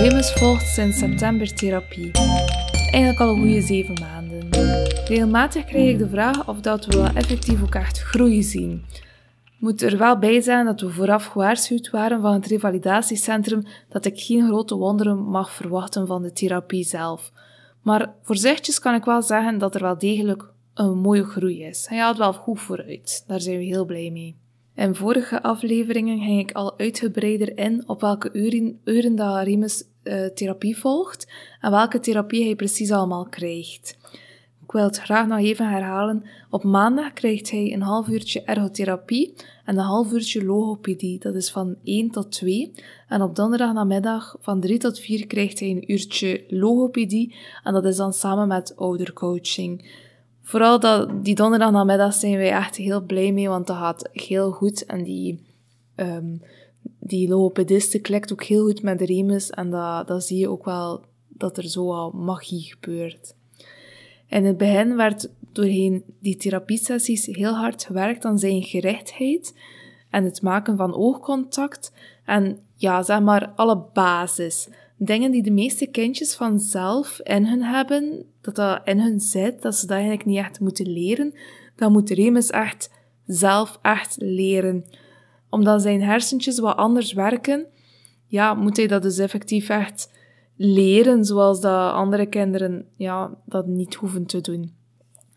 Remus volgt sinds september therapie. Eigenlijk al een goede zeven maanden. Regelmatig krijg ik de vraag of dat we effectief ook echt groei zien. Moet er wel bij zijn dat we vooraf gewaarschuwd waren van het revalidatiecentrum dat ik geen grote wonderen mag verwachten van de therapie zelf. Maar voorzichtig kan ik wel zeggen dat er wel degelijk een mooie groei is. Hij gaat wel goed vooruit. Daar zijn we heel blij mee. In vorige afleveringen ging ik al uitgebreider in op welke uren, uren dat Remus uh, therapie volgt en welke therapie hij precies allemaal krijgt. Wil het graag nog even herhalen. Op maandag krijgt hij een half uurtje ergotherapie en een half uurtje logopedie. Dat is van 1 tot 2. En op donderdag namiddag van 3 tot 4 krijgt hij een uurtje logopedie en dat is dan samen met oudercoaching. Vooral dat, die donderdag namiddag zijn wij echt heel blij mee, want dat gaat heel goed. En die, um, die logopediste klikt ook heel goed met de Remus. En dat, dat zie je ook wel dat er zo al magie gebeurt. In het begin werd doorheen die therapiesessies heel hard gewerkt aan zijn gerichtheid en het maken van oogcontact en ja, zeg maar alle basis. Dingen die de meeste kindjes vanzelf in hun hebben, dat dat in hun zit, dat ze dat eigenlijk niet echt moeten leren, dan moet Remus echt zelf echt leren. Omdat zijn hersentjes wat anders werken, ja, moet hij dat dus effectief echt leren, zoals dat andere kinderen ja, dat niet hoeven te doen.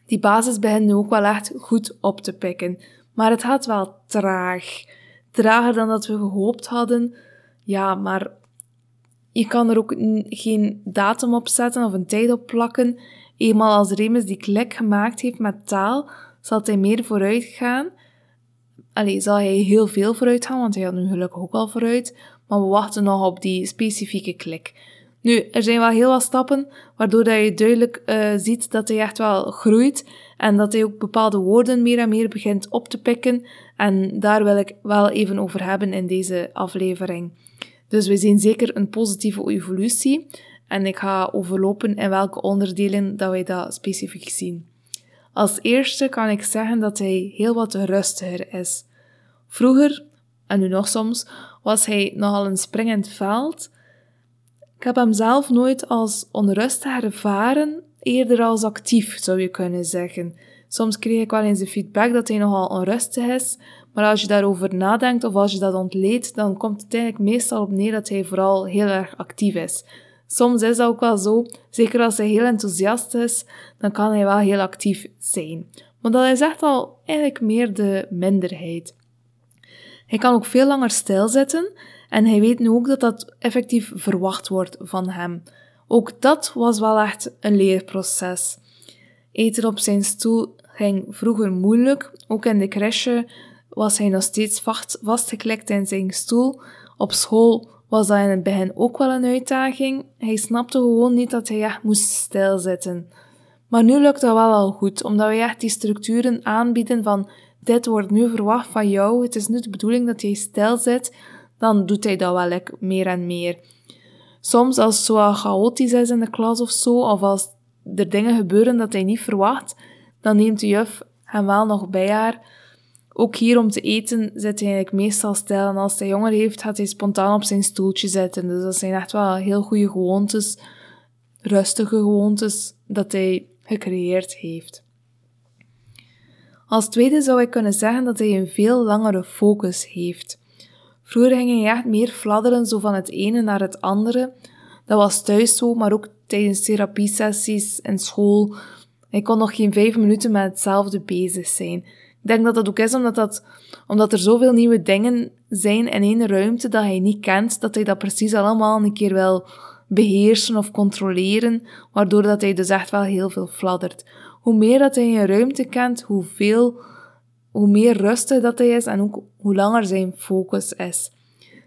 Die basis begint nu ook wel echt goed op te pikken, maar het gaat wel traag. Trager dan dat we gehoopt hadden. Ja, maar je kan er ook geen datum op zetten of een tijd op plakken. Eenmaal als Remus die klik gemaakt heeft met taal, zal hij meer vooruit gaan. Allee, zal hij heel veel vooruit gaan, want hij had nu gelukkig ook al vooruit. Maar we wachten nog op die specifieke klik. Nu, er zijn wel heel wat stappen waardoor dat je duidelijk uh, ziet dat hij echt wel groeit en dat hij ook bepaalde woorden meer en meer begint op te pikken. En daar wil ik wel even over hebben in deze aflevering. Dus we zien zeker een positieve evolutie en ik ga overlopen in welke onderdelen dat wij dat specifiek zien. Als eerste kan ik zeggen dat hij heel wat rustiger is. Vroeger, en nu nog soms, was hij nogal een springend veld. Ik heb hem zelf nooit als onrustig ervaren, eerder als actief zou je kunnen zeggen. Soms kreeg ik wel eens de feedback dat hij nogal onrustig is, maar als je daarover nadenkt of als je dat ontleedt, dan komt het eigenlijk meestal op neer dat hij vooral heel erg actief is. Soms is dat ook wel zo, zeker als hij heel enthousiast is, dan kan hij wel heel actief zijn. Maar dat is echt al eigenlijk meer de minderheid. Hij kan ook veel langer stilzitten en hij weet nu ook dat dat effectief verwacht wordt van hem. Ook dat was wel echt een leerproces. Eten op zijn stoel ging vroeger moeilijk, ook in de crèche was hij nog steeds vast, vastgeklikt in zijn stoel. Op school was dat in het begin ook wel een uitdaging. Hij snapte gewoon niet dat hij echt moest stilzitten. Maar nu lukt dat wel al goed, omdat we echt die structuren aanbieden van dit wordt nu verwacht van jou, het is nu de bedoeling dat jij stil zit, dan doet hij dat wel meer en meer. Soms als het zo chaotisch is in de klas of zo, of als er dingen gebeuren dat hij niet verwacht, dan neemt de juf hem wel nog bij haar ook hier om te eten zit hij eigenlijk meestal stil. En als hij jonger heeft, gaat hij spontaan op zijn stoeltje zitten. Dus dat zijn echt wel heel goede gewoontes, rustige gewoontes, dat hij gecreëerd heeft. Als tweede zou ik kunnen zeggen dat hij een veel langere focus heeft. Vroeger ging hij echt meer fladderen, zo van het ene naar het andere. Dat was thuis zo, maar ook tijdens therapiesessies in school. Hij kon nog geen vijf minuten met hetzelfde bezig zijn. Ik denk dat dat ook is omdat, dat, omdat er zoveel nieuwe dingen zijn in één ruimte dat hij niet kent, dat hij dat precies allemaal een keer wil beheersen of controleren, waardoor dat hij dus echt wel heel veel fladdert. Hoe meer dat hij een ruimte kent, hoe veel, hoe meer rustig dat hij is en ook hoe langer zijn focus is.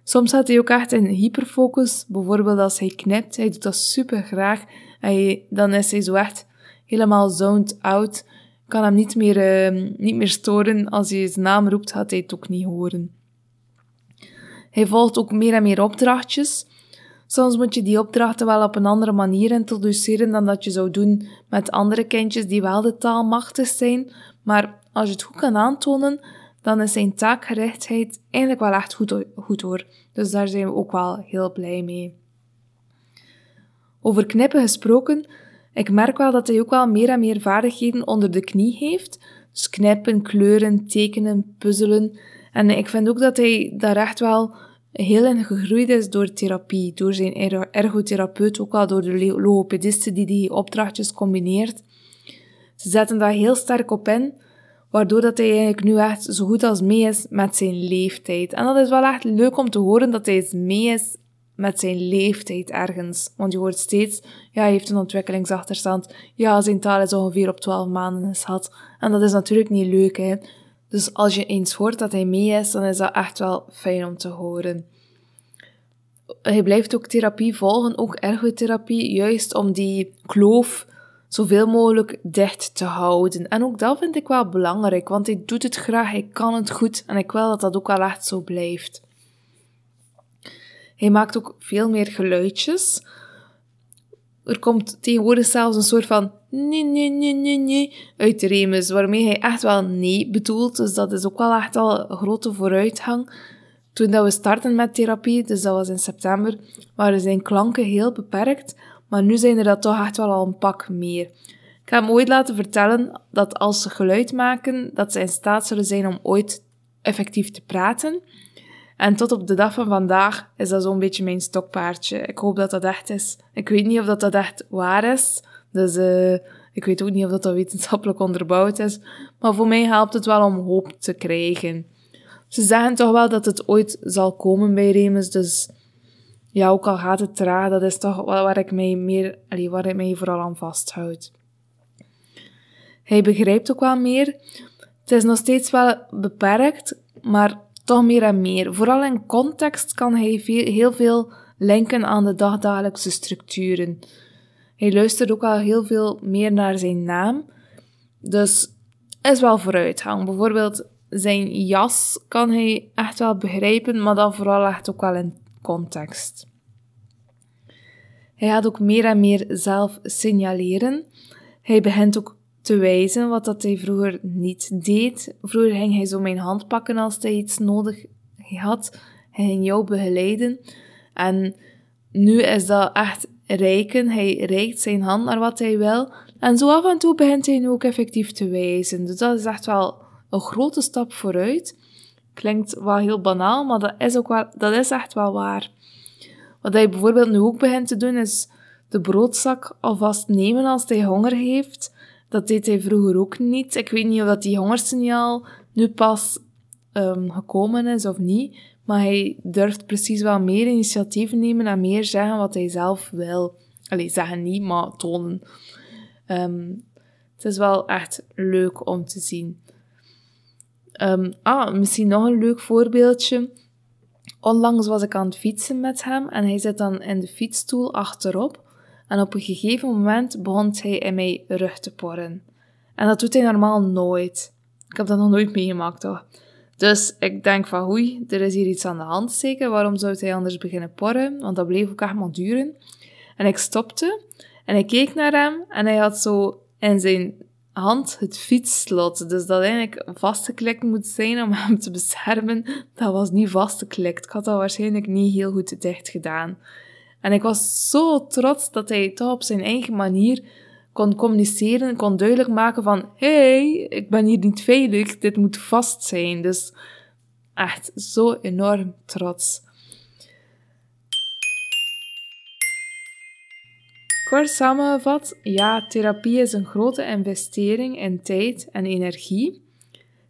Soms zit hij ook echt in hyperfocus, bijvoorbeeld als hij knipt, hij doet dat super graag, en dan is hij zo echt helemaal zoned out, kan hem niet meer, uh, niet meer storen. Als hij zijn naam roept, gaat hij het ook niet horen. Hij volgt ook meer en meer opdrachtjes. Soms moet je die opdrachten wel op een andere manier introduceren dan dat je zou doen met andere kindjes die wel de taal machtig zijn, maar als je het goed kan aantonen, dan is zijn taakgerichtheid eigenlijk wel echt goed, goed hoor. Dus daar zijn we ook wel heel blij mee. Over knippen gesproken, ik merk wel dat hij ook wel meer en meer vaardigheden onder de knie heeft. Dus knippen, kleuren, tekenen, puzzelen. En ik vind ook dat hij daar echt wel heel in gegroeid is door therapie, door zijn ergotherapeut, ook al door de logopedisten die die opdrachtjes combineert. Ze zetten daar heel sterk op in, waardoor dat hij eigenlijk nu echt zo goed als mee is met zijn leeftijd. En dat is wel echt leuk om te horen dat hij mee is met zijn leeftijd ergens. Want je hoort steeds, ja, hij heeft een ontwikkelingsachterstand. Ja, zijn taal is ongeveer op 12 maanden gehad. En dat is natuurlijk niet leuk, hè. Dus als je eens hoort dat hij mee is, dan is dat echt wel fijn om te horen. Hij blijft ook therapie volgen, ook ergotherapie, juist om die kloof zoveel mogelijk dicht te houden. En ook dat vind ik wel belangrijk, want hij doet het graag, hij kan het goed en ik wil dat dat ook wel echt zo blijft. Hij maakt ook veel meer geluidjes. Er komt tegenwoordig zelfs een soort van nee, nee, nee, nee, nee uit de remus, waarmee hij echt wel nee bedoelt. Dus dat is ook wel echt al een grote vooruitgang. Toen dat we starten met therapie, dus dat was in september, waren zijn klanken heel beperkt, maar nu zijn er dat toch echt wel al een pak meer. Ik heb hem ooit laten vertellen dat als ze geluid maken, dat ze in staat zullen zijn om ooit effectief te praten. En tot op de dag van vandaag is dat zo'n beetje mijn stokpaardje. Ik hoop dat dat echt is. Ik weet niet of dat, dat echt waar is. Dus uh, ik weet ook niet of dat, dat wetenschappelijk onderbouwd is. Maar voor mij helpt het wel om hoop te krijgen. Ze zeggen toch wel dat het ooit zal komen bij Remus. Dus ja, ook al gaat het traag, dat is toch waar ik mij meer, allee, ik vooral aan vasthoud. Hij begrijpt ook wel meer. Het is nog steeds wel beperkt, maar toch meer en meer. Vooral in context kan hij heel veel linken aan de dagdagelijkse structuren. Hij luistert ook al heel veel meer naar zijn naam. Dus is wel vooruitgang. Bijvoorbeeld zijn jas kan hij echt wel begrijpen, maar dan vooral echt ook wel in context. Hij gaat ook meer en meer zelf signaleren. Hij begint ook te wijzen, wat dat hij vroeger niet deed. Vroeger ging hij zo mijn hand pakken als hij iets nodig had. Hij ging jou begeleiden. En nu is dat echt reiken. Hij reikt zijn hand naar wat hij wil. En zo af en toe begint hij nu ook effectief te wijzen. Dus dat is echt wel een grote stap vooruit. Klinkt wel heel banaal, maar dat is, ook wel, dat is echt wel waar. Wat hij bijvoorbeeld nu ook begint te doen, is de broodzak alvast nemen als hij honger heeft. Dat deed hij vroeger ook niet. Ik weet niet of dat die hongersignaal nu pas um, gekomen is of niet. Maar hij durft precies wel meer initiatief nemen en meer zeggen wat hij zelf wil. Allee, zeggen niet, maar tonen. Um, het is wel echt leuk om te zien. Um, ah, misschien nog een leuk voorbeeldje. Onlangs was ik aan het fietsen met hem en hij zit dan in de fietsstoel achterop. En op een gegeven moment begon hij in mij rug te porren. En dat doet hij normaal nooit. Ik heb dat nog nooit meegemaakt, toch? Dus ik denk van, oei, er is hier iets aan de hand zeker. Waarom zou hij anders beginnen porren? Want dat bleef ook echt maar duren. En ik stopte en ik keek naar hem en hij had zo in zijn hand het fietsslot. Dus dat eigenlijk vastgeklikt moet zijn om hem te beschermen. Dat was niet vastgeklikt. Ik had dat waarschijnlijk niet heel goed dicht gedaan. En ik was zo trots dat hij toch op zijn eigen manier kon communiceren, kon duidelijk maken van, hey, ik ben hier niet veilig, dit moet vast zijn. Dus echt zo enorm trots. Kort samengevat, ja, therapie is een grote investering in tijd en energie.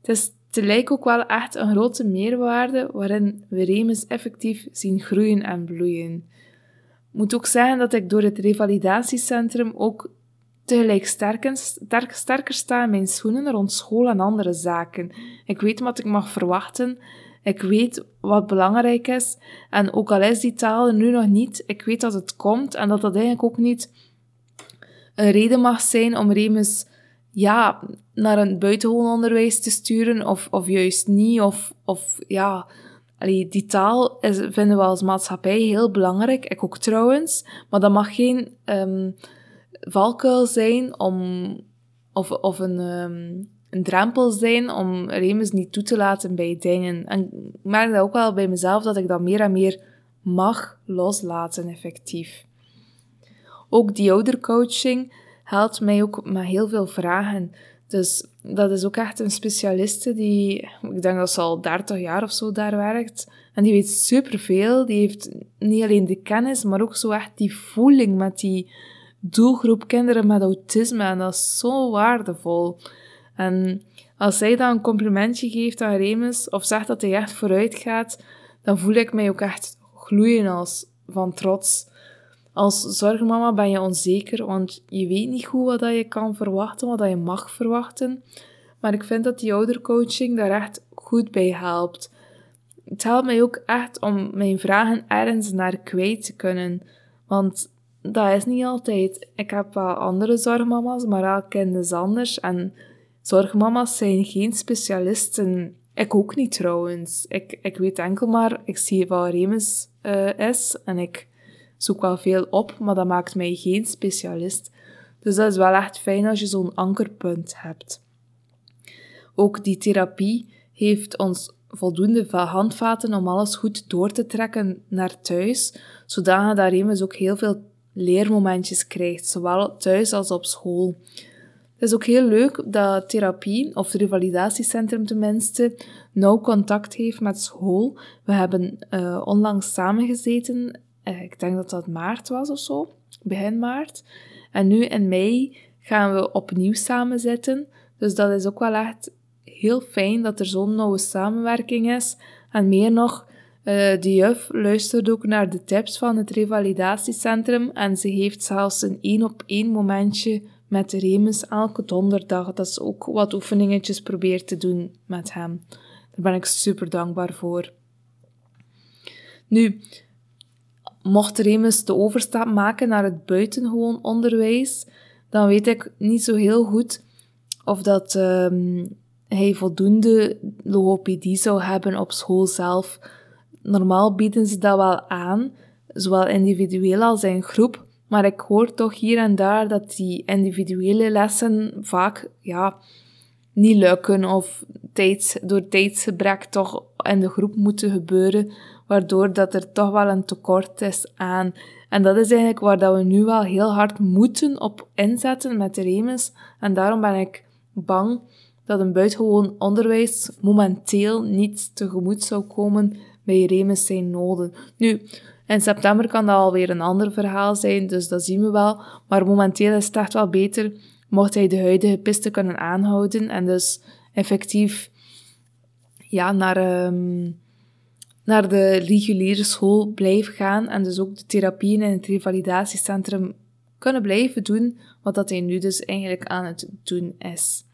Het is tegelijk ook wel echt een grote meerwaarde waarin we Remus effectief zien groeien en bloeien. Moet ook zeggen dat ik door het revalidatiecentrum ook tegelijk sterker, sterk, sterker sta in mijn schoenen rond school en andere zaken. Ik weet wat ik mag verwachten. Ik weet wat belangrijk is. En ook al is die taal er nu nog niet, ik weet dat het komt en dat dat eigenlijk ook niet een reden mag zijn om Remus ja, naar een buitengewoon onderwijs te sturen of, of juist niet. Of, of ja, die taal is, vinden we als maatschappij heel belangrijk. Ik ook trouwens. Maar dat mag geen um, valkuil zijn om, of, of een, um, een drempel zijn om Remus niet toe te laten bij dingen. En ik merk dat ook wel bij mezelf, dat ik dat meer en meer mag loslaten, effectief. Ook die oudercoaching helpt mij ook met heel veel vragen. Dus dat is ook echt een specialiste die, ik denk dat ze al 30 jaar of zo daar werkt. En die weet superveel. Die heeft niet alleen de kennis, maar ook zo echt die voeling met die doelgroep kinderen met autisme. En dat is zo waardevol. En als zij dan een complimentje geeft aan Remus, of zegt dat hij echt vooruit gaat, dan voel ik mij ook echt gloeien als van trots. Als zorgmama ben je onzeker, want je weet niet goed wat je kan verwachten, wat je mag verwachten. Maar ik vind dat die oudercoaching daar echt goed bij helpt. Het helpt mij ook echt om mijn vragen ergens naar kwijt te kunnen. Want dat is niet altijd. Ik heb wel andere zorgmama's, maar elk kind is anders. En zorgmama's zijn geen specialisten. Ik ook niet trouwens. Ik, ik weet enkel maar, ik zie wat Remus uh, is en ik zoek wel veel op, maar dat maakt mij geen specialist. Dus dat is wel echt fijn als je zo'n ankerpunt hebt. Ook die therapie heeft ons voldoende handvaten om alles goed door te trekken naar thuis, zodat je Remus ook heel veel leermomentjes krijgt, zowel thuis als op school. Het is ook heel leuk dat therapie, of het revalidatiecentrum tenminste, nauw contact heeft met school. We hebben uh, onlangs samengezeten, uh, ik denk dat dat maart was of zo, begin maart. En nu in mei gaan we opnieuw samenzitten. Dus dat is ook wel echt heel fijn dat er zo'n nauwe samenwerking is. En meer nog, uh, de juf luistert ook naar de tips van het revalidatiecentrum en ze heeft zelfs een één op één momentje met Remus elke donderdag. Dat is ook wat oefeningetjes probeert te doen met hem. Daar ben ik super dankbaar voor. Nu, mocht Remus de overstap maken naar het buitengewoon onderwijs, dan weet ik niet zo heel goed of dat um, hij voldoende logopedie zou hebben op school zelf. Normaal bieden ze dat wel aan, zowel individueel als in groep, maar ik hoor toch hier en daar dat die individuele lessen vaak ja, niet lukken of tijds, door tijdsgebrek toch in de groep moeten gebeuren, waardoor dat er toch wel een tekort is aan. En dat is eigenlijk waar dat we nu wel heel hard moeten op inzetten met de Remus. En daarom ben ik bang dat een buitengewoon onderwijs momenteel niet tegemoet zou komen bij Remus zijn noden. Nu, in september kan dat alweer een ander verhaal zijn, dus dat zien we wel. Maar momenteel is het echt wel beter mocht hij de huidige piste kunnen aanhouden en dus effectief ja, naar, um, naar de reguliere school blijven gaan en dus ook de therapieën in het revalidatiecentrum kunnen blijven doen, wat dat hij nu dus eigenlijk aan het doen is.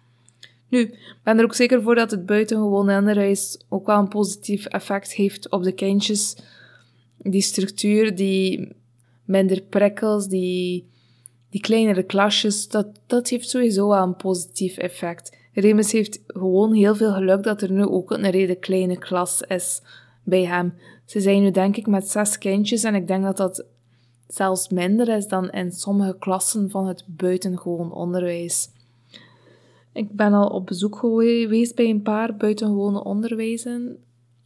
Nu, ik ben er ook zeker voor dat het buitengewoon onderwijs ook wel een positief effect heeft op de kindjes. Die structuur, die minder prikkels, die, die kleinere klasjes, dat, dat heeft sowieso wel een positief effect. Remus heeft gewoon heel veel geluk dat er nu ook een reden kleine klas is bij hem. Ze zijn nu denk ik met zes kindjes en ik denk dat dat zelfs minder is dan in sommige klassen van het buitengewoon onderwijs. Ik ben al op bezoek geweest bij een paar buitengewone onderwijzen,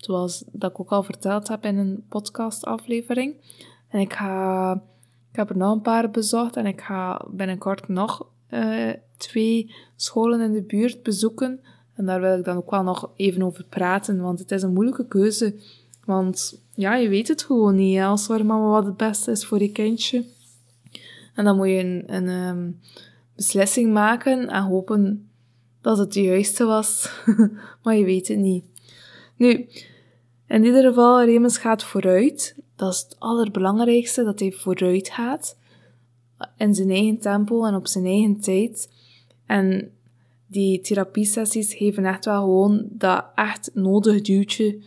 zoals dat ik ook al verteld heb in een podcastaflevering. En ik, ga, ik heb er nog een paar bezocht en ik ga binnenkort nog uh, twee scholen in de buurt bezoeken. En daar wil ik dan ook wel nog even over praten, want het is een moeilijke keuze. Want ja, je weet het gewoon niet als mama wat het beste is voor je kindje. En dan moet je een, een um, beslissing maken en hopen dat het de juiste was, maar je weet het niet. Nu, in ieder geval, Remus gaat vooruit. Dat is het allerbelangrijkste, dat hij vooruit gaat. In zijn eigen tempo en op zijn eigen tijd. En die therapiesessies geven echt wel gewoon dat echt nodig duwtje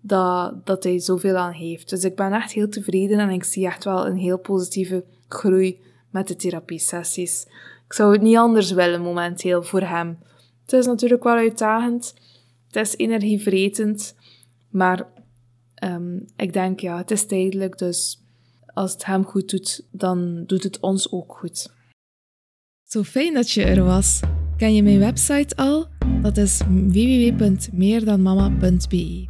dat, dat hij zoveel aan heeft. Dus ik ben echt heel tevreden en ik zie echt wel een heel positieve groei met de therapiesessies. Ik zou het niet anders willen momenteel voor hem. Het is natuurlijk wel uitdagend. Het is energievretend. Maar Ehm, ik denk, ja, het is tijdelijk, dus als het hem goed doet, dan doet het ons ook goed. Zo fijn dat je er was. Ken je mijn website al? Dat is www.meerdanmama.be.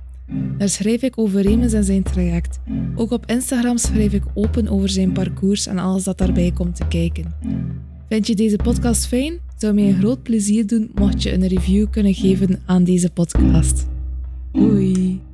Daar schrijf ik over Remus en zijn traject. Ook op Instagram schrijf ik open over zijn parcours en alles dat daarbij komt te kijken. Vind je deze podcast fijn? Zou mij een groot plezier doen mocht je een review kunnen geven aan deze podcast. Doei!